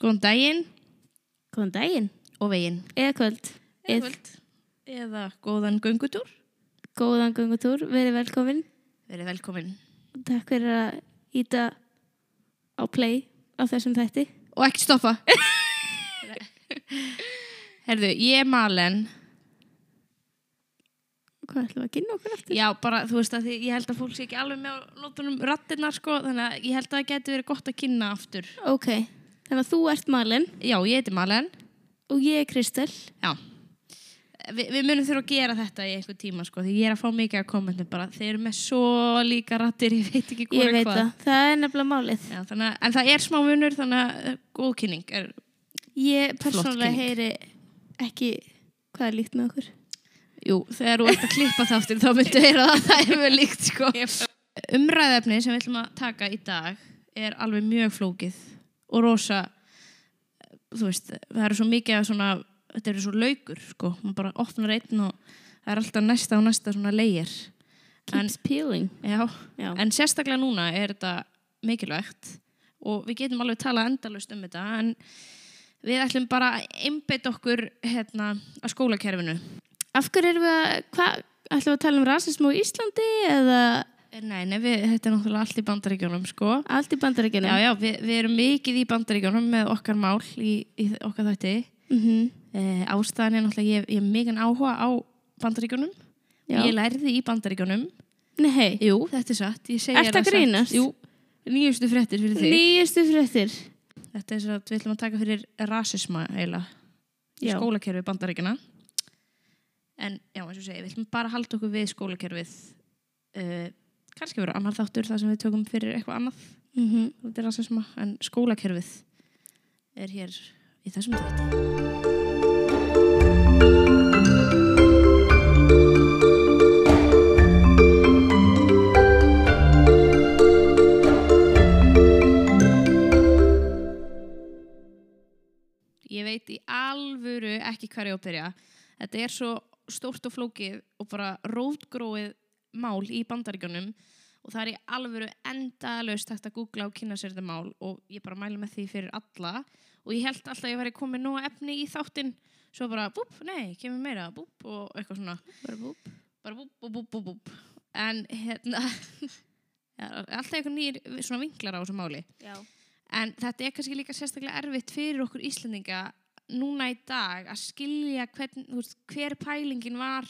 Góðan daginn Góðan daginn. og veginn. Eða kvöld. Eða kvöld. Eða góðan göngutúr. Góðan gangutúr. Verið velkomin. Verið velkomin. Takk fyrir að íta á play á þessum þætti. Og ekki stoppa. Herðu, ég er Malen. Hvað ætlum við að kynna okkur aftur? Já, bara, þú veist að því, ég held að fólk sé ekki alveg með á nótunum rattirnar, sko, þannig að ég held að það geti verið gott að kynna aftur. Ok. Þannig að þú ert Malen Já, ég heiti Malen. og ég er Kristel. Já. Vi, við munum þurfa að gera þetta í einhver tíma, sko, því ég er að fá mikið að kommentum bara. Þeir eru með svo líka rattir, ég veit ekki hvað Ég veit það. Það er nefnilega málið. Já, þannig að, en það er smá munur, þannig að eh, góð kynning er Ég persónulega heyri ekki hvað er líkt með okkur. Jú, þegar þú ert að klippa þáttir þá myndu heyra að það er vel líkt sko. Umræðefni sem við ætlum að taka í dag er alveg mjög flókið og rosa þú veist, það eru svo mikið svona, þetta eru svo laukur sko, maður bara opnar einn og það er alltaf næsta og næsta svona leigir En- Keeps peeling. Já, Já. en sérstaklega núna er þetta mikilvægt og við getum alveg talað endalust um þetta en við ætlum bara að einbeita okkur hérna að skólakerfinu Af hverju erum við að, hvað, ætlum við að tala um rasismu á Íslandi eða Nei, nei, við, þetta er náttúrulega allt í bandaríkjónum, sko. allt í bandaríkjunum? Já, já, við, við erum mikið í bandaríkjónum með okkar mál í, í okkar þætti. Mm Eh, ástæðan er náttúrulega, ég, ég hef mikið áhuga á bandaríkjónum. Já. Ég lærði í bandaríkjónum. Nei, Jú, þetta er satt. Að grínast? Jú, nýjustu fréttir fyrir þig. nýjustu fréttir. Þetta er að við ætlum að taka fyrir rasisma eiginlega skólakerfi bandaríkjana. En já, eins og segi, við ætlum bara að halda okkur við skólakerfið. Uh, kannski verður annar þáttur þar sem við tökum fyrir eitthvað annað. Mm þetta er rasisma, en skólakerfið er hér í þessum þætti. Ég veit í alvöru ekki ég á að byrja. Þetta er svo stórt og flókið og bara rótgróið mál í bandaríkjunum og það er í alvöru endalaust hægt að googla og kynna sér þetta mál og ég bara mælu með því fyrir alla. Og ég held alltaf að ég væri komið nóg efni í þáttinn. Svo bara búp, nei, kemur meira búp og eitthvað svona. Bara búp. bara búp, búp, búp, búp, en hérna alltaf eitthvað nýr svona vinklar á þessu máli. Já. en þetta er kannski líka sérstaklega erfitt fyrir okkur Íslendinga núna í dag að skilja hvern, veist, hver pælingin var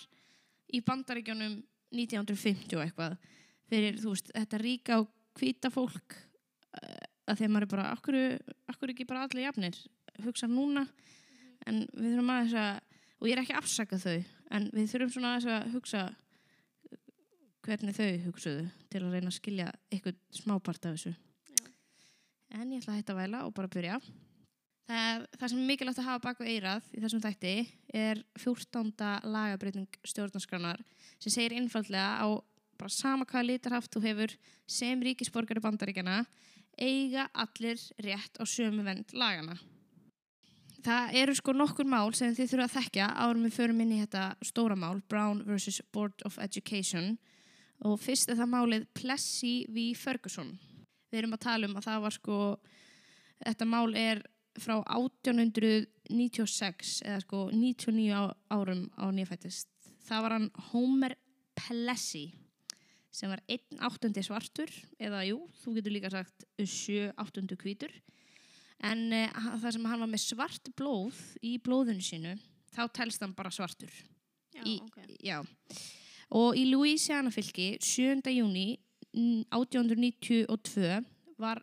í bandaríkjónum 1950 og eitthvað fyrir, þú veist, þetta ríka og hvíta fólk uh, að að maður er bara, akkur, akkur ekki bara allir jafnir, hugsa núna en við þurfum aðeins að og ég er ekki að afsaka þau en við þurfum svona aðeins að hugsa hvernig þau hugsuðu til að reyna að skilja eitthvað smápart af þessu. En ég ætla að hætta að væla og bara byrja það, það sem er mikilvægt að hafa baku eirað í þessum þætti er 14. lagabreiting stjórnarskránar sem segir einfallega á bara sama hvaða litarhaft þú hefur sem ríkisborgari bandaríkjana eiga allir rétt á sömu vend lagana Það eru sko nokkur mál sem þið þurfa að þekkja árum við förum inn í þetta stóra mál Brown vs. Board of Education og fyrst er það málið Plessy v. Ferguson við erum að tala um að það var sko þetta mál er frá 1896 eða sko 99 á, árum á nýjafættist það var hann Homer Plessy sem var 1.8. svartur eða jú, þú getur líka sagt 7.8. hvítur en uh, það sem hann var með svart blóð í blóðinu sínu þá telst hann bara svartur Já, í, ok. já. og í Louisiana fylki 7. júni mm, 1892 var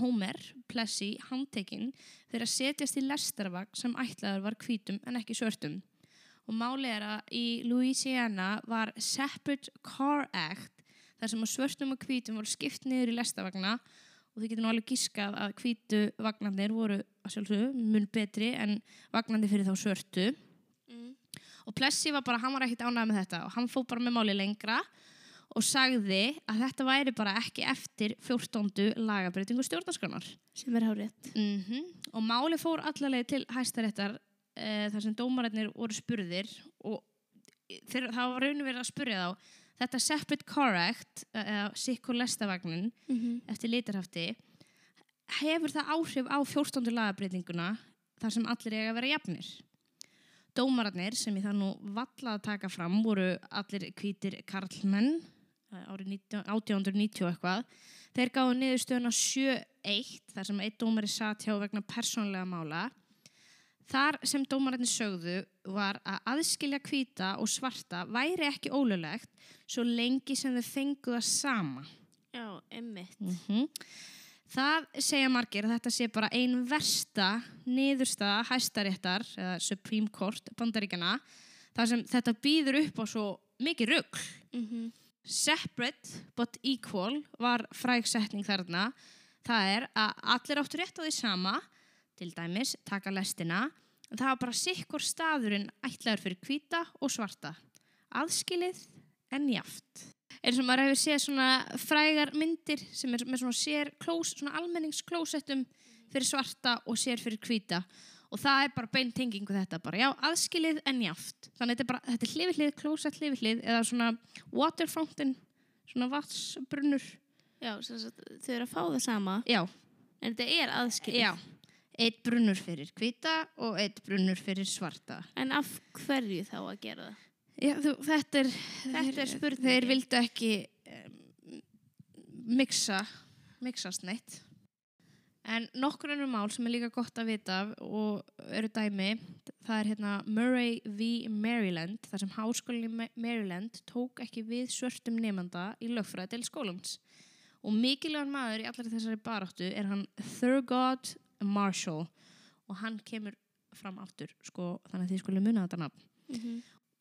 Homer Plessy handtekinn þegar að setjast í lestarvagn sem ætlaður var hvítum en ekki svörtum. Og máli er að í Louisiana var Separate Car Act þar sem að svörtum og hvítum voru skipt niður í lestarvagna og þið getur nú alveg gískað að hvítu vagnarnir voru að sjálfsögðu mun betri en vagnarnir fyrir þá svörtu. Mm. og Plessy var bara, hann var ekkit ánægð með þetta og hann fóð bara með máli lengra. og sagði að þetta væri bara ekki eftir 14. lagabreitingu stjórnarskránar Sem er hárétt. mm og máli fór allarleið til hæstaréttar e, þar sem dómararnir voru spurðir og þeir, það var rauninu verið að spurja þá þetta separate correct eða sikkur lestavagnin Mm eftir litarhafti hefur það áhrif á 14. lagabreitinguna þar sem allir eiga að vera jafnir. Dómararnir sem ég það nú valla að taka fram voru allir hvítir karlmenn eh, árið 19 1890 og eitthvað. Þeir gáðu niðurstöðuna 7-1 þar sem einn dómari satt hjá vegna persónlega mála. Þar sem dómararnir sögðu var að aðskilja hvíta og svarta væri ekki ólulegt svo lengi sem þau fengu það sama. Já, emmitt. Mm Það segja margir að þetta sé bara ein versta niðurstaða hæstaréttar eða Supreme Court bandaríkjana þar sem þetta býður upp á svo mikið rugg. Mm Separate but equal var frægsetning þarna. Það er að allir áttu rétt á því sama, til dæmis taka lestina, en það var bara sikkur staðurinn ætlaður fyrir hvíta og svarta. Aðskilið en jaft. Eins og maður hefur séð svona frægar myndir sem er með svona sér klós, svona almenningsklósettum fyrir svarta og sér fyrir hvíta og það er bara bein tengingu þetta bara, já, aðskilið en jaft þannig þetta er bara, þetta er hlifið hlið, klósett hlifið hlið eða svona water fountain svona vatsbrunnur Já, þau eru að fá það sama, já, en þetta er aðskilið. já. Eitt brunnur fyrir hvíta og eitt brunnur fyrir svarta. En af hverju þá að gera það? já, þú, þetta er Þetta er þeir- spurningin. þeir vildu ekki um, mixa mixast neitt en nokkur önnur mál sem er líka gott að vita og eru dæmi það er hérna Murray v. Maryland þar sem háskólinn í Ma- Maryland tók ekki við svörtum nefnda í lögfræði til skólans. Og mikilvægan maður í allari þessari baráttu er hann Thurgood Marshall og hann kemur fram aftur sko, þannig að þið skulle muna þetta nafn. Mm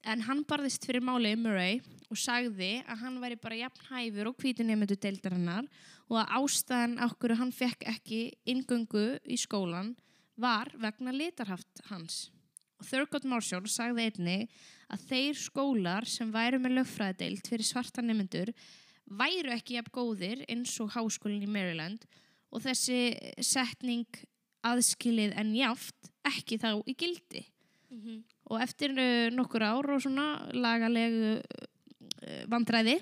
En hann barðist fyrir máli Murray og sagði að hann væri bara jafn hæfur og hvítunemyndu deildarinnar og að ástæðan okkur hann fekk ekki ingöngu í skólan var vegna litarhaft hans. Og Thurgood Marshall sagði einni að þeir skólar sem væru með lögfræðideild fyrir svarta nemyndur væru ekki jafn góðir eins og háskólinn í Maryland og þessi setning aðskilið en jáft ekki þá í gildi. -hmm. Og eftir uh, nokkur ár og svona lagalegu uh, vandræði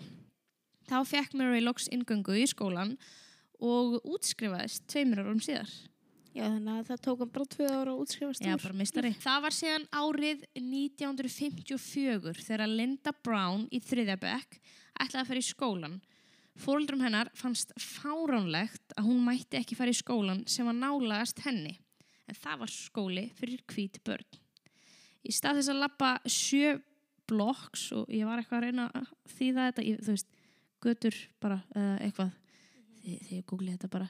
þá fekk Murray loks ingöngu í skólan og útskrifaðist tveimur árum síðar. Já, þannig að það tók hann bara tvö ára að útskrifast Já, úr. bara mistari. Það var síðan árið 1954 þegar Linda Brown í þriðjabekk ætlaði að fara í skólan. Fóldrum hennar fannst fáránlegt að hún mætti ekki fara í skólan sem var nálagast henni. En það var skóli fyrir hvít börn. Í stað þess að lappa sjö blokks og ég var eitthvað að reyna að þýða þetta, ég, þú veist, götur bara, uh, eitthvað, þið, þið googlið þetta bara.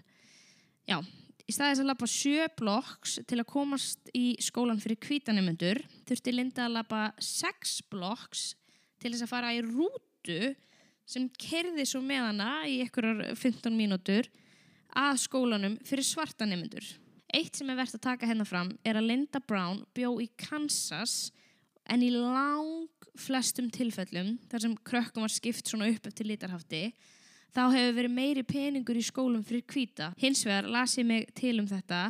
Já, í stað þess að lappa sjö blokks til að komast í skólan fyrir hvítanemundur þurfti Linda að lappa sex blokks til þess að fara í rútu sem kerði svo með hana í einhverjar 15 mínútur að skólanum fyrir svarta nemundur. Eitt sem er verðt að taka hennar fram er að Linda Brown bjó í Kansas en í lang flestum tilfellum þar sem krökkum var skipt svona upp eftir litarhafti þá hefur verið meiri peningur í skólum fyrir hvíta. Hins vegar las ég mig til um þetta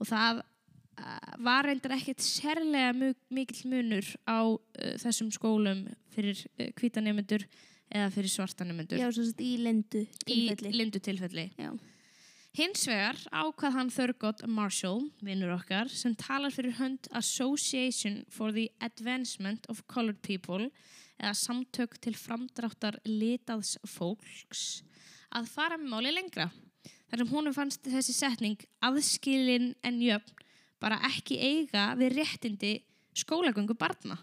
og það uh, var reyndar ekkert sérlega mikill munur á uh, þessum skólum fyrir uh, hvítanemundur eða fyrir svartanemundur Já, svo í lendu í tilfelli. lindu tilfelli. Já. Hins vegar ákvað hann Thurgood Marshall, vinnur okkar, sem talar fyrir hönd Association for the Advancement of Colored People eða samtök til framdráttar litaðs fólks að fara með máli lengra. Þar sem honum fannst þessi setning aðskilin en jöfn bara ekki eiga við réttindi skólagöngu barna.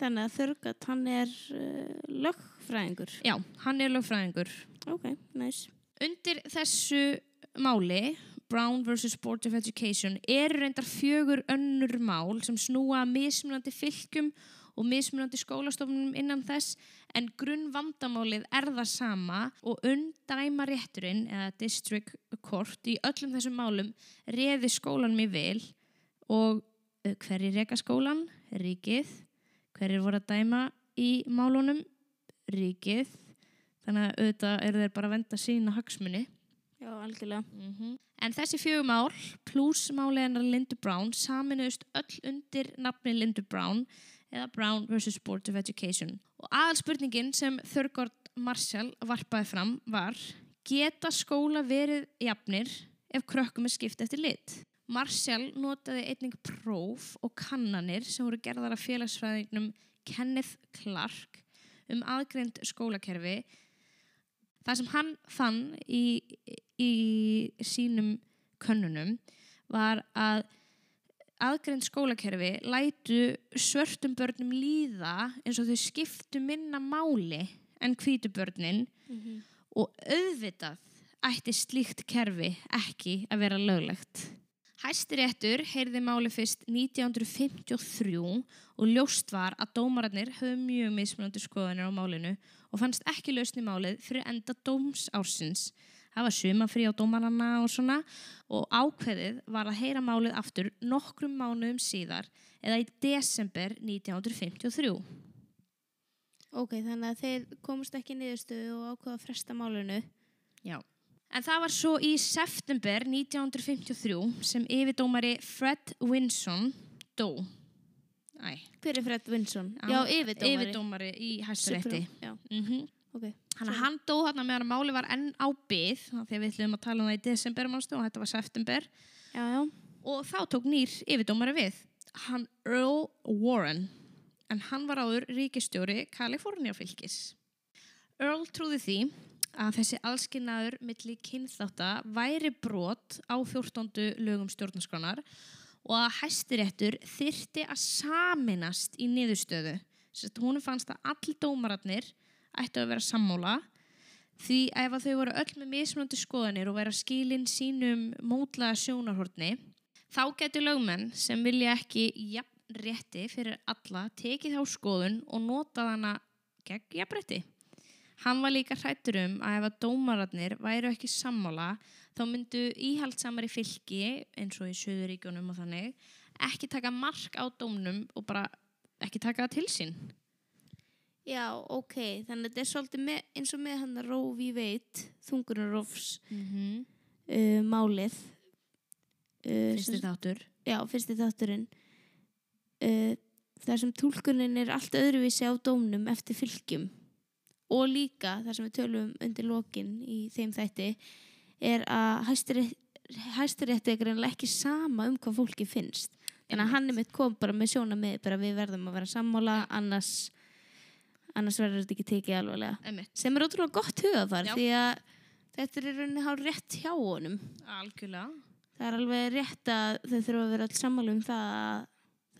Þannig að Þörgat, hann er uh, lögfræðingur. Já, hann er lögfræðingur. Ok, næs. Undir þessu máli, Brown vs. Board of Education, eru reyndar fjögur önnur mál sem snúa mismunandi fylgjum og mismunandi skólastofnum innan þess en grunnvandamálið er það sama og undæma rétturinn eða district court í öllum þessum málum reði skólanum í vil og uh, hverjir reka skólan? Ríkið. Hverjir voru að dæma í málunum? Ríkið. Þannig að auðvitað eru þeir bara að venda sína hagsmunni. Já, algjörlega. Mhm. En þessi fjögur mál pluss máli hennar Lindu Brown saminuðust öll undir nafni Lindu Brown eða Brown vs. Board of Education. Og aðalspurningin sem Thurgood Marshall varpaði fram var geta skóla verið jafnir ef krökkum er skipt eftir lit. Marshall notaði einning próf og kannanir sem voru gerðar af félagsfræðingnum Kenneth Clark um aðgreind skólakerfi. Það sem hann fann í, í sínum könnunum var að aðgreind skólakerfi lætu svörtum börnum líða eins og þau skiptu minna máli en hvítu börnin og auðvitað ætti slíkt kerfi ekki að vera löglegt. Hæstiréttur heyrði máli fyrst 1953 og ljóst var að dómararnir höfðu mjög mismunandi skoðanir á málinu og fannst ekki lausni málið fyrir enda dómsársins. Það var sumafrí á dómarana og svona og ákveðið var að heyra málið aftur nokkrum mánuðum síðar eða í desember 1953. Ok, þannig að þeir komust ekki niðurstöðu og ákvaða að fresta málinu. Já. En það var svo í september 1953 sem yfirdómari Fred Winson dó. Æ, Hver er Fred Vinson? Hann- Já, yfirdómari. yfirdómari í Já, Mm ok. Þannig að hann dó þarna meðan máli var enn á byð, að við ætlum að tala um það í desember manstu, og þetta var september. Já, já. Og þá tók nýr yfirdómari við, hann Earl Warren, en hann var áður ríkistjóri Kalifornia fylgis. Earl trúði því að þessi allskinnaður milli kynþátta væri brot á 14. lögum stjórnarskronar og að hæstiréttur þyrti að saminast í niðurstöðu. Hún fannst að all dómararnir ættu að vera sammála því ef að þau voru öll með mismunandi skoðanir og vera skilin sínum mótlaða sjónarhortni þá getur lögmenn sem vilja ekki jafn rétti fyrir alla tekið þá skoðun og notað hana gegn jafnrétti. Hann var líka hrættur um að ef að dómararnir væru ekki sammála þá myndu íhaldsamari fylki eins og í Suðuríkjunum og þannig ekki taka mark á dómnum og bara ekki taka það til sín. Já, ok. Þannig að þetta er svolítið með, eins og með hann að Róf í veit, þungunarófs Mm -hmm. uh, málið. Uh, Fyrsti þáttur. Já, fyrsti þátturinn. Uh, þar sem túlkunin er allt öðruvísi á dómnum eftir fylgjum. Og líka, þar sem við tölum undir lokin í þeim þætti, er að hæstirétti er greinlega ekki sama um hvað fólki finnst. Þannig að hann er mitt kom bara með sjóna með bara við verðum að vera sammála, annars, annars verður þetta ekki tekið. Emitt. Sem er ótrúlega gott hugafar því að þetta er rauninni hár rétt hjá honum. Algjörlega. Það er alveg rétt að þau þurfa að vera alls sammála um það að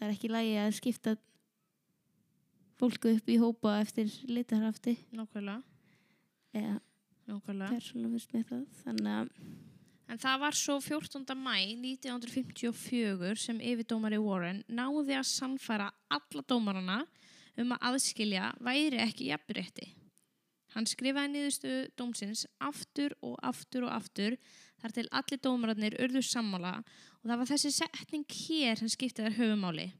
það er ekki lægi að skipta fólku upp í hópa eftir litarhafti Nákvæmlega. eða Nákvæmlega. Þannig að, En það var svo 14. mæ 1954 sem yfirdómari Warren náði að sannfæra alla dómarana um að aðskilja væri ekki jafnrétti. Hann skrifaði niðurstu dómsins aftur og aftur og aftur þar til allir dómararnir urðu sammála og það var þessi setning hér sem skipti þær höfumáli.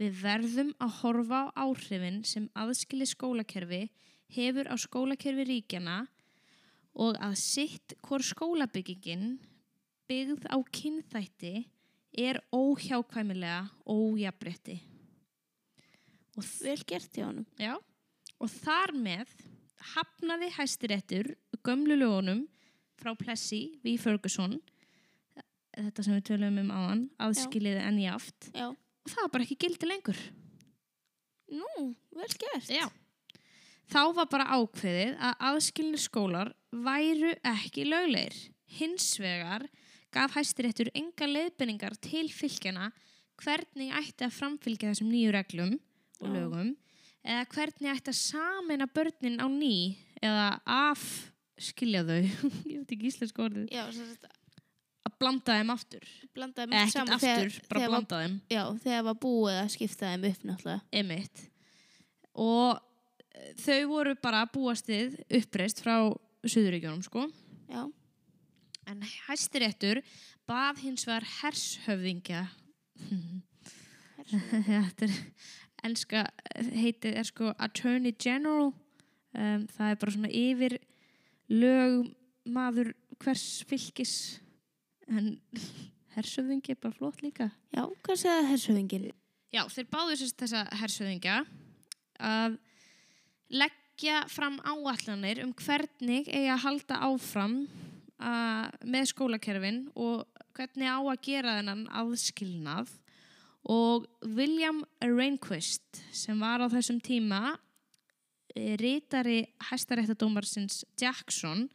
Við verðum að horfa á áhrifin sem aðskili skólakerfi hefur á skólakerfi ríkjana og að sitt hvort skólabyggingin byggð á kynþætti er óhjákvæmilega ójabrétti. Vel gert hjá honum. já, og þar með hafnaði hæstiréttur gömlu lögunum frá Plessi V. Ferguson þetta sem við tölum um áðan aðskiliði enn jaft Já. Og það var bara ekki gildi lengur Nú, vel gert. Já. Þá var bara ákveðið að aðskilni skólar væru ekki löglegir. Hins vegar gaf hæstiréttur enga leiðbenningar til fylgjana hvernig ætti að framfylgja þessum nýju reglum og lögum eða hvernig ætti að samena börnin á ný eða afskilja þau, ég veit ekki íslensku orðið, Já, að blanda þeim aftur. blandaði Eða mér ekkert saman aftur, þegar, bara þegar, var, blanda þeim. já, þegar var búið að skipta þeim upp náttúrulega. Emitt. Og eh, þau voru bara búastið uppreist frá Suðuríkjónum, sko. Já, En hæstiréttur bað hins vegar hershöfðingja. Þetta er enska heitið er sko Attorney General. Um, það er bara svona yfir lögmaður hvers fylgis. En hershöfðingi er bara flott líka. já, hvað segða hersöfingin? Já, þeir báðu sérst þessa hersöðingja að leggja fram áallanir um hvernig eigi að halda áfram uh, með skólakerfin og hvernig á að gera þennan aðskilnað og William Rehnquist sem var á þessum tíma eh, ritari hæstaréttadómarsins Jackson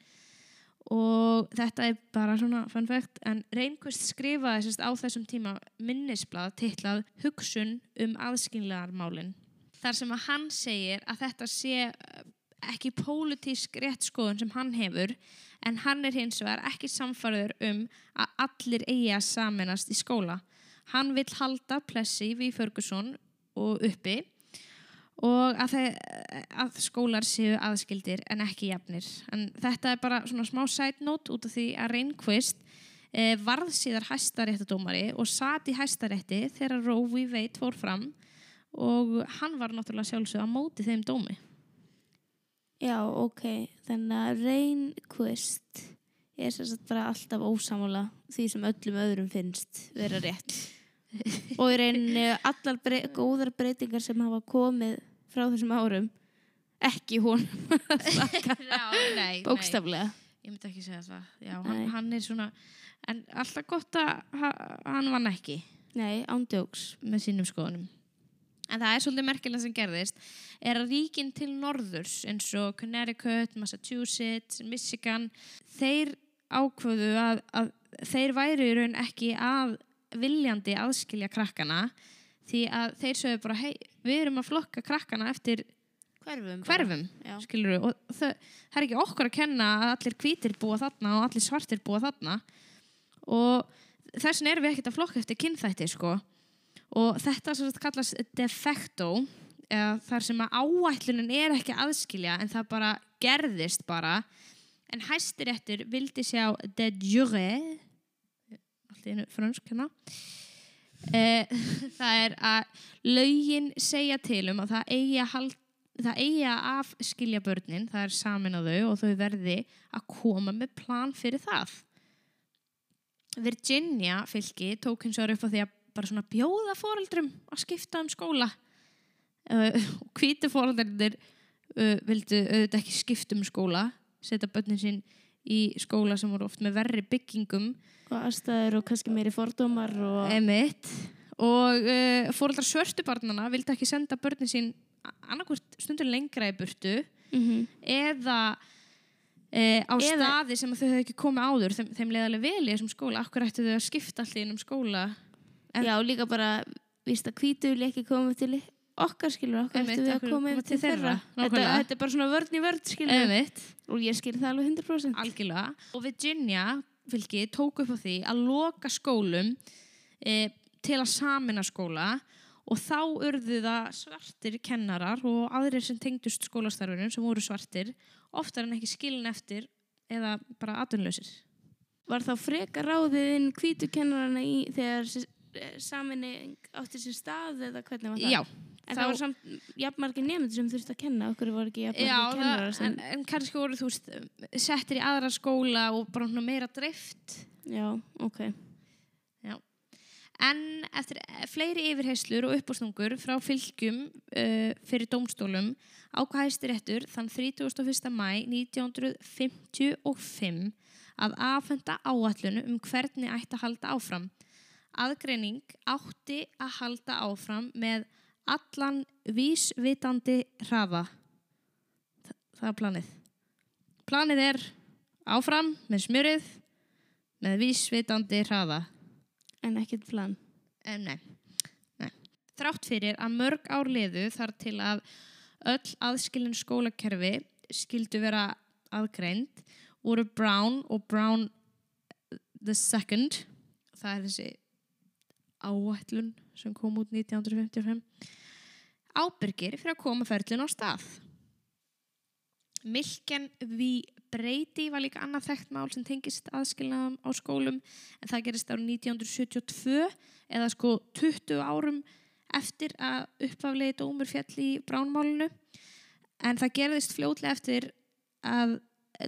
og þetta er bara svona fun fact en Rehnquist skrifaði sérst á þessum tíma minnisblad titlað Hugsun um aðskilnaðarmálin þar sem að hann segir að þetta sé eh, ekki pólitísk réttskoðun sem hann hefur en hann er hins vegar ekki samfarður um að allir eigi að saminast í skóla. Hann vill halda Plessi við Ferguson og uppi og að, að skólar séu aðskildir en ekki jafnir. En þetta er bara svona smá side note út af því að Rehnquist eh, varð síðar hæstaréttadómari og satt í hæstarétti þegar Roe v. Wade fór fram og hann var náttúrulega sjálfsög að móti þeim dómi. Já, ok. Þannig að Reynquist er bara alltaf ósamála því sem öllum öðrum finnst vera rétt. og í reyninni allar brey góðar breytingar sem hafa komið frá þessum árum ekki hún bókstaflega. Ég myndi ekki segja það. Já, hann, hann er svona, en alltaf gott að ha- hann vann ekki Nei, ándjóks. með sínum skoðunum. En það er svolítið merkilega sem gerðist, er að ríkin til norðurs eins og Connecticut, Massachusetts, Michigan, þeir ákvöðu að, að þeir væri í raun ekki að viljandi aðskilja krakkana því að þeir sögðu bara, hei, við erum að flokka krakkana eftir Hverfum. hverfum skilur og það, það er ekki okkur að kenna að allir hvítir búa þarna og allir svartir búa þarna. Og þess vegna erum við ekkert að flokka eftir kynþætti sko. Og þetta sem þetta kallast de facto þar sem að áætlunin er ekki að aðskilja en það bara gerðist bara. En hæstiréttur vildi sjá de jure einu fransk hérna Eh, það er að lögin segja til um að það eigi að halda það eigi að afskilja börnin, það er samin á þau og þau verði að koma með plan fyrir það. Virginia fylki tók hins vegar upp á því að bara svona bjóða foreldrum að skipta um skóla uh, og hvíti foreldrinir uh, vildu auðvitað ekki skipta um skóla, setja börnin sín í skóla sem voru oft með verri byggingum. Og aðstæður og kannski meiri fordómar og... emitt og uh, foreldrar svörtubarnana vildi ekki senda börnin sín annarkvort stundur lengra í burtu Mm eða e, á Eða- staði sem þau hefðu ekki komið áður þeim, þeim leði alveg vel í þessum skóla. Akkur ættu þau að skipta allir innum skóla? En- Já, líka bara, víst að hvítu vil ekki koma til okkar skilur, okkar eftir við að koma til til þeirra. þeirra, Þetta, þetta er bara svona vörn í vörn skilur. Og ég skil það alveg 100%. algjörlega og Virginia fylki tók upp á því að loka skólum e, til að samina skóla og þá urðu það svartir kennarar og aðrir sem tengdust skólastarfinum sem voru svartir oftar en ekki skilin eftir eða bara atvinnlausir Var þá frekar ráðið inn hvítu kennarana í þegar saminning átti sér stað eða hvernig var það? Já, En þá- það var samt jafnmargir nefndir sem þurfti að kenna, okkur voru ekki jafnmargir Já, kennarar sem... en, en kannski voru þú veist settir í aðra skóla og bara meira dreift Já, ok. en eftir fleiri yfirheyslur og uppástungur frá fylgjum uh, fyrir dómstólum ákvað hæstiréttur þann 31. mæ 1955 að afhenda áallunu um hvernig ætti að halda áfram. Aðgreining átti að halda áfram með allan vísvitandi hraða. Þa, það er planið. Planið er áfram með smjörið með vísvitandi hraða. En ekkert plan. Um, nei. nei. Þrátt fyrir að mörg ár liðu þar til að öll aðskilin skólakerfi skildu vera aðgreind voru Brown og Brown the Second það er þessi áætlun sem kom út 1955 ábyrgir fyrir að koma ferlun á stað. Milken við Breyti var líka annað þekkt mál sem tengist aðskilnaðum á skólum en það gerist árið 1972 eða sko 20 árum eftir að uppaflegi dómur fjall í bránmálinu en það gerðist fljótlega eftir að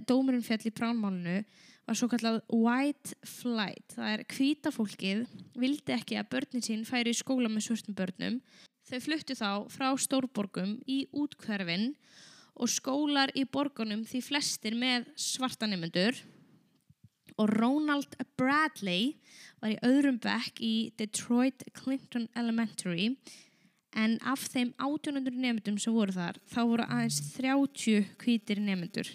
dómurinn fjall í bránmálinu var svo kallað white flight. Það er hvíta fólkið vildi ekki að börnin sín færi í skóla með svörtum börnum. Þau fluttu þá frá stórborgum í útkverfin og skólar í borgunum því flestir með svarta nefnendur og Ronald Bradley var í öðrum bekk í Detroit Clinton Elementary en af þeim 1800 nefndum sem voru þar þá voru aðeins 30 hvítir nefndur.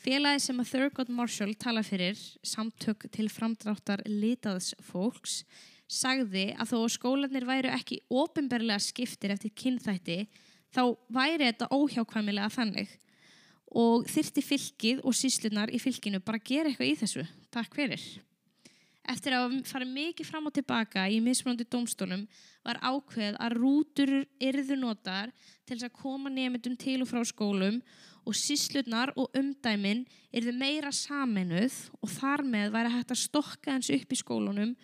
Félagi sem að Thurgood Marshall tala fyrir samtök til framdráttar litaðs fólks sagði að þó skólanir væru ekki ofinberlega skiptir eftir kynþætti þá væri þetta óhjákvæmilega þannig og þyrti fylkið og síslunar í fylkinu bara gera eitthvað í þessu. Takk fyrir. Eftir að fara mikið fram og tilbaka í mismunandi dómstólum var ákveð að rútur yrðu notar til þess að koma nefndum til og frá skólum og síslunar og umdæmin yrðu meira saminuð og þar með væri hægt að stokka hans upp í skólunum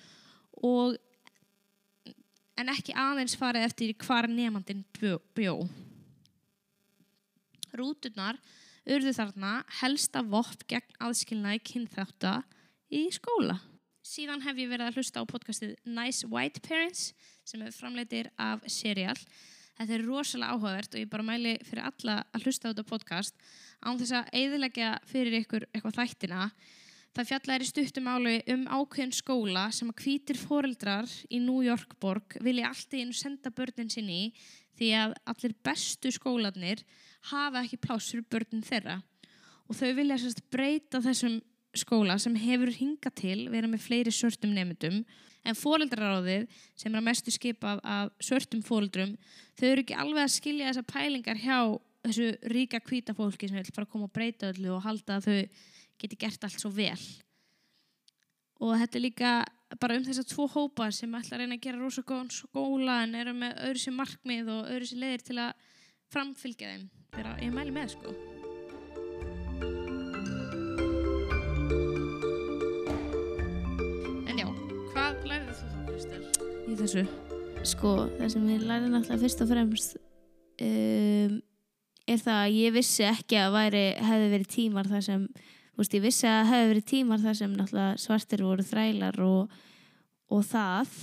og en ekki aðeins farið eftir hvar nefndin bjó. Rúturnar urðu þarna helsta vopp gegn aðskilnaði kynþátta í skóla. Síðan hef ég verið að hlusta á podcastið Nice White Parents sem er framleitir af Serial. Þetta er rosalega áhugavert og ég bara mæli fyrir alla að hlusta á þetta podcast án þess að eiðilegja fyrir ykkur eitthvað þættina. Það fjallar í stuttum álu um ákveðin skóla sem að hvítir foreldrar í New York borg vilja alltaf einu senda börnin sinni í því að allir bestu skólanir hafa ekki pláss fyrir börnin þeirra og þau vilja sérst breyta þessum skóla sem hefur hinga til vera með fleiri svörtum nefndum en fóreldraráðið sem er að mestu skipað af svörtum fóreldrum þau eru ekki alveg að skilja þessa pælingar hjá þessu ríka hvíta fólki sem vil fara að koma og breyta öllu og halda að þau geti gert allt svo vel. Og þetta er líka bara um þess að tvo hópa sem ætla að reyna að gera rosa góðan skóla en eru með öðru sem markmið og öðru sem leiðir til að framfylgja þeim. Þegar ég mæli með sko Í þessu? Sko, það sem ég lærði náttúrulega fyrst og fremst um, er það að ég vissi ekki að væri, hefði verið tímar þar sem, þú veist, ég vissi að hefði verið tímar þar sem náttúrulega svartir voru þrælar og, og það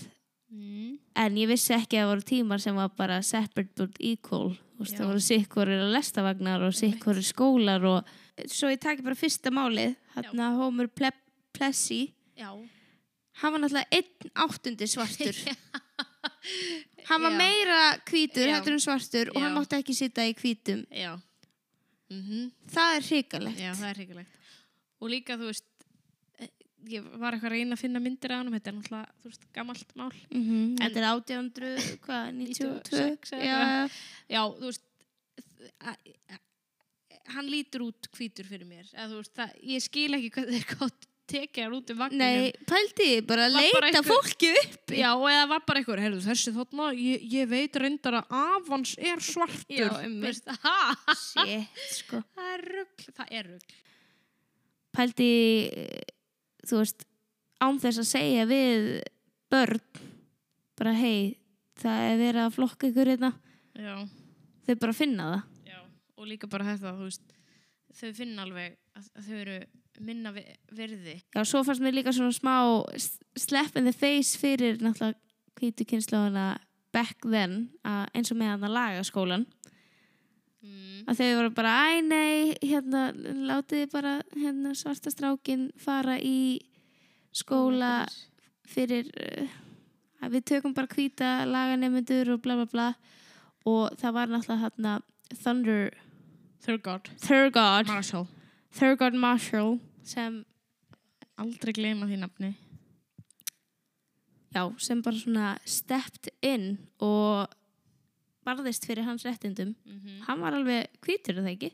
Mm. en ég vissi ekki að það voru tímar sem var bara separate but equal þú veist, Já. það voru sikkurir lestavagnar og sikkurir skólar og svo ég taki bara fyrsta málið hérna Homer Ple Plessy Já hann var náttúrulega einn áttundi svartur. Hann var Já. meira hvítur Já. hættur en svartur og hann Já. mátti ekki sitta í hvítum. Já. Mm það er hrikalegt. Já, það er hrigalegt Og líka, þú veist eh, ég var eitthvað að reyna að finna myndir af hann þetta er náttúrulega, þú veist, gamalt mál. Mm En- þetta er 1800, hvað, 92 96 eða já, eitthvað. Já, þú veist a- a- hann lítur út hvítur fyrir mér. Eða, þú veist, það, ég skil ekki hvað þeir gátt tekið hann út um vagninum? Nei, pældi bara Var bara leita einhver- fólki upp. Já, eða var bara einhver, heyrðu þessi þarna, ég, ég veit reyndar að afans er svartur. Já, einmitt. Veist, ha, shit, sko. Það er rugg, það er rugg. pældi eh, þú veist án þess að segja við börn bara hei það er verið að flokka ykkur hérna. Já, þau bara finna það. Já, og líka bara þetta, þú veist, þau finna alveg að, að þau eru minna vi- virði. já, svo fannst mér líka svona smá slap in the face fyrir náttúrulega hvítu kynnslóðuna back then eins og með hann að laga skólan Mm. að þau voru bara, æ nei hérna, látið þið bara hérna, svarta strákin fara í skóla fyrir að við tökum bara hvíta laganemendur og bla bla bla og það var náttúrulega hérna Thunder Thurgood Marshall. Thurgood Marshall sem, Aldrei gleyma því nafni. já, sem bara svona stepped in og barðist fyrir hans réttindum Mm -hmm. hann var alveg hvítur er það ekki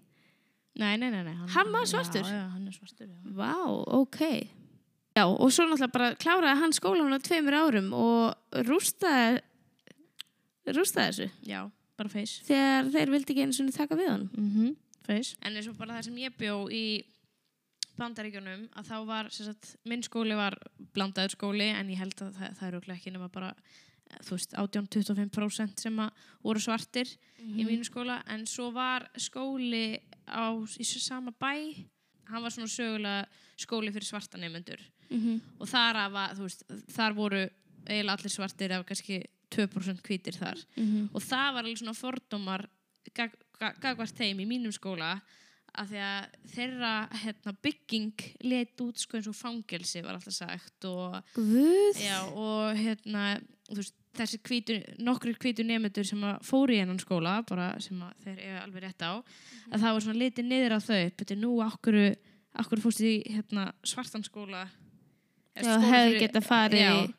Nei, nei, nei, nei. Hann var svartur? Já, já, hann er svartur. Vá, ok Já, og svo náttúrulega bara kláraði hann skólan á tveimur árum og rústaði rústaði þessu Já, bara feys. þegar þeir vildi ekki einu svona taka við hann Mm -hmm. Feys. En eins og bara það sem ég bjó í bandaríkjunum að þá var, sagt, minn skóli var blandaður skóli en ég held að það, það er örugglega ekki nema bara eh, þú veist, 18-25% sem að voru svartir í mínu skóla en svo var skóli á, í sama bæ hann var svona sögulega skóli fyrir svarta nefnendur mm -hmm. og þar, þú veist, þar voru eiginlega allir svartir af kannski 2% hvítir þar og það var alveg svona fordómar gagvart þeim í mínum skóla af því að þeirra hérna, bygging let út sko eins og fangelsi var alltaf sagt og, já, og hérna, veist, þessi hvítu, nokkur hvítu nefndur sem að fóru í hennan skóla bara sem að þeir eiga alveg rétt á að það var svona litið niður á þau. Betur nú okkur, okkur fórst í hérna, svartan skóla? Já, fyrir- geta farið já, í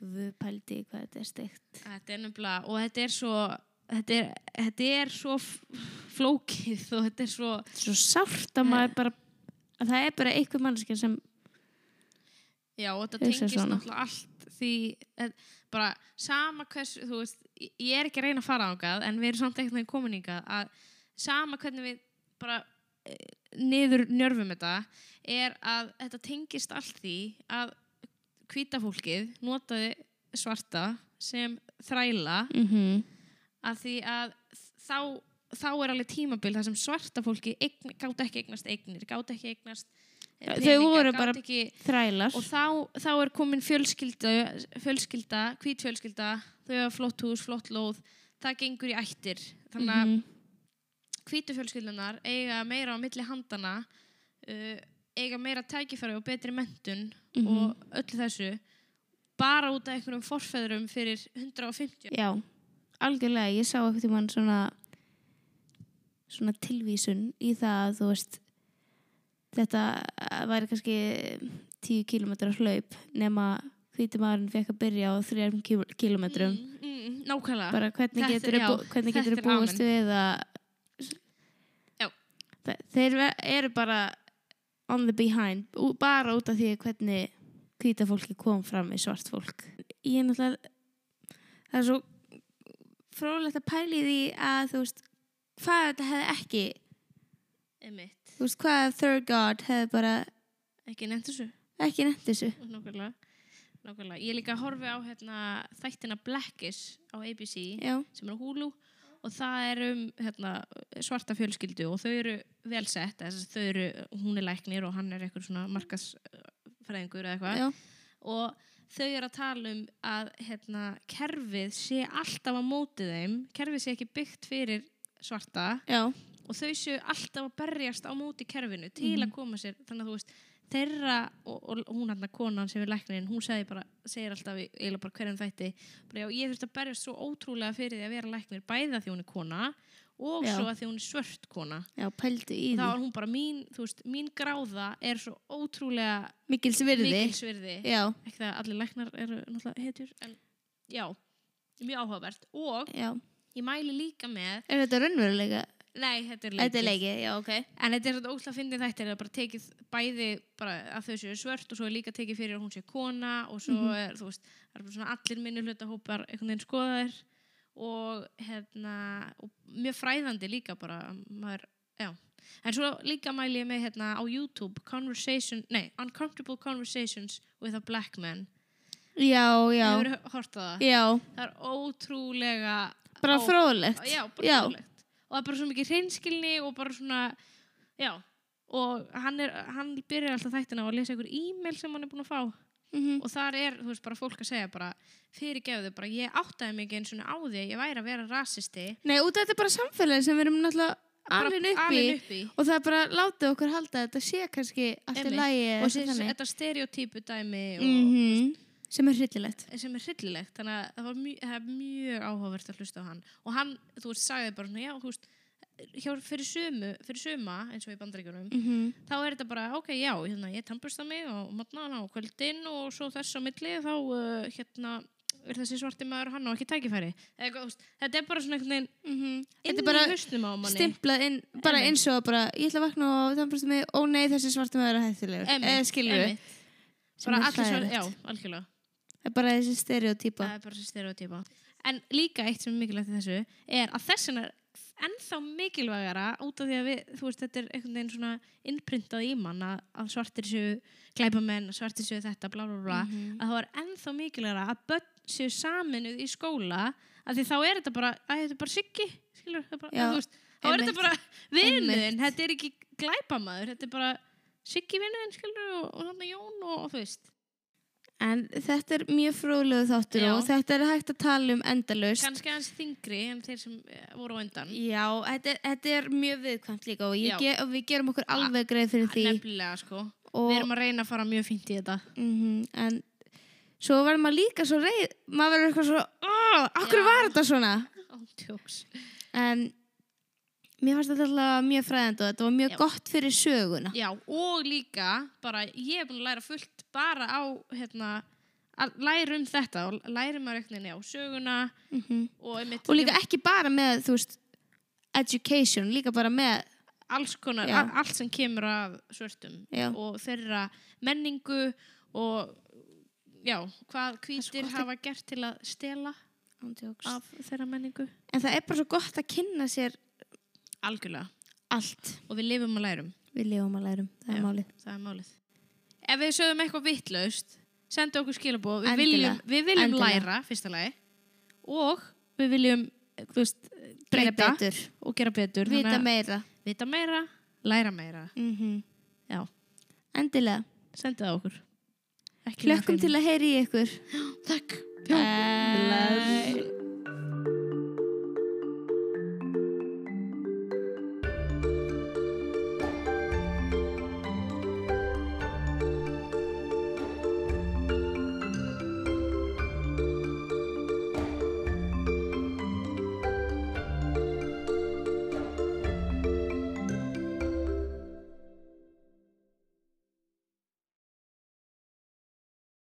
Guð pældi í hvað þetta er steikt. Þetta er nefnilega, og þetta er svo þetta er, þetta er svo flókið og þetta er svo Svo sárt að maður bara að það er bara einhver mannskja sem já, og þetta tengist náttúrulega allt því að, bara sama hvers þú veist, ég- er ekki að reyna að fara ángað en við erum samt eitthvað komin hingað að sama hvernig við bara eh, niður njörfum þetta er að þetta tengist allt því að hvíta fólkið notaði svarta sem þræla mm -hmm. Að því að þá, þá er alveg tímabil þar sem svarta fólki eign, gátt ekki eignast eignir, gátt ekki eignast eh, þau voru bara- ekki, þrælar. og þá, þá er komin fjölskylda, fjölskylda hvít fjölskylda, þau hafa flott hús, flott lóð það gengur í ættir þannig að Mhm. hvítu fjölskyldunar eiga meira á milli handana uh, eiga meira tækifæri og betri mentun Mhm. og öllu þessu bara út af einhverjum forfeðurum fyrir 150 Já, algjörlega, ég sá eitthvað tímann svona svona tilvísun í það að þú veist þetta væri kannski 10 km hlaup nema hvíti maðurinn fekk að byrja á 3 km mm, mm, nákvæmlega. Bara hvernig Þetta- getur já, hvernig getur er búast amen. við að þeir eru bara on the behind bara út af því hvernig hvíta fólki kom fram í svart fólk. Ég er náttúrulega það er svo frólægt að pæli því að þú veist hvað þetta hefði ekki Einmitt. þú veist hvað Third God hefði bara ekki nefnt þessu. Ekki nefnt þessu. Nákvæmlega. nákvæmlega. Ég líka horfi á hérna, þættina Blackish á ABC já, sem er á Hulu og það er um hérna, svarta fjölskyldu og þau eru vel sett þess að þau eru, hún er læknir og hann er eitthvað svona markasfræðingur eða eitthvað. Og þau eru að tala um að hérna, kerfið sé alltaf á móti þeim kerfið sé ekki byggt fyrir svarta já, og þau séu alltaf að berjast á móti kerfinu til að koma sér þannig að þú veist þeirra og, og hún hann konan sem er læknirinn hún segir, bara, segir alltaf í- bara hverjum þætti bara, já, ég þurfti að berjast svo ótrúlega fyrir því að vera læknir bæða því hún er kona og Já. svo að því hún er svört kona. Já, pældu í þá því. er hún bara mín, þú veist, mín gráða er svo ótrúlega mikils virði. mikilsvirði já, ekki það að allir læknar eru náttúrulega hetjur en já, mjög áhugavert. Og já. ég mæli líka með er þetta raunverulega? Nei, þetta er Þetta er leikið. leikið, já, ok. En þetta er svona ósla að fyndi þættir að bara tekið bæði bara að þau séu svört og svo er líka tekið fyrir að hún sé kona og svo Mhm. er, þú veist, það er bara svona allir minni hlutahópar einhvern veginn skoðaðir og hérna, og mjög fræðandi líka bara, maður. En svo líka mæli ég með hérna á YouTube, Conversation, nei, Uncomfortable Conversations with a Black Man. Já, já, það? já, Það er ótrúlega bara fróðlegt. Og það er bara svo mikið hreinskilni og bara svona já, og hann, er, hann byrjar alltaf þættina á að lesa einhver e-mail sem hann er búin að fá Mhm. og þar er, þú veist, bara fólk að segja bara fyrirgefðu, bara ég áttaði mig ekki eins og á því að ég væri að vera rasisti. Nei, út af þetta er bara samfélagi sem við erum náttúrulega alveg upp í. alin upp í. Og það er bara látið okkur halda að þetta sé kannski allt í lagi og þetta stereotypu dæmi og, Mhm. sem er hryllilegt. sem er hryllilegt. Þannig að það mjög, það er mjög áhugavert að hlusta á hann. Og hann, þú veist, sagði bara já, þú veist hjá, fyrir, sumu, fyrir suma eins og í bandaríkjunum Mm þá er þetta bara, ok, já, hérna, ég tannbursta mig og matna á kvöldin og svo þess á milli þá uh, hérna er þessi svarti maður hann á ekki tækifæri þetta er bara svona einhvern veginn -hmm. inn er í hausnum á manni stimplað inn, bara eins og bara, ég ætla að vakna og það bara mig, ó nei, þessi svartum að vera hættilegur. Eða einmitt. bara allir svo, já, algjörlega Það er bara þessi stereotýpa. það er bara þessi stereotypa en líka eitt sem er mikilvægt í þessu er að þessin er ennþá mikilvægara út af því að við, þú veist, þetta er einhvern veginn svona innprintað í mann að, að svartir séu glæpamenn, svartir séu þetta, bla bla bla. Mhm. að það er ennþá mikilvægara að börn séu saminuð í skóla að því þá er þetta bara, að þetta er bara siggi skilur, það er bara, Já, þú veist, þá er þetta bara vinuðin, þetta er ekki glæpamaður, þetta er bara siggi vinuðin skilur og, og hann Jón og, og þú veist En þetta er mjög fróðlegu þáttur Já. og þetta er hægt að tala um endalaust. kannski aðeins þingri en þeir sem eh, voru á undan Já, þetta er, þetta er mjög viðkvæmt líka og, ge, og við gerum okkur alveg greið fyrir því. nefnilega sko Og, við erum að reyna að fara mjög fínt í þetta mm en svo verður maður líka svo reið, maður verður eitthvað svo, oh, akkur Já. var þetta svona? Ántjóks. En mér fannst þetta alltaf mjög fræðandi og þetta var mjög Já. gott fyrir söguna. já og líka bara ég hef búin að læra fullt bara á hérna að læra um þetta og læra maður einhvern veginn á söguna Mm og, einmitt, Og líka ekki bara með, þú veist, education, líka bara með, alls konar, Já. allt sem kemur af svörstum Já. og þeirra menningu og já, hvað að- hafa gert til að stela ándjóks. af þeirra menningu En það er bara svo gott að kynna sér algjörlega allt. og við lifum og lærum, Við lifum að lærum, það Já. er málið. það er málið ef við sögum eitthvað vittlaust sendu okkur skilabóð, við viljum, við viljum Endilega. læra fyrsta lagi og við viljum veist, breyta betur, og gera betur vita meira. vita meira, læra meira Mm já, Endilega. sendu það okkur Ekki Klökkum til að heyri ykkur. Takk Bye.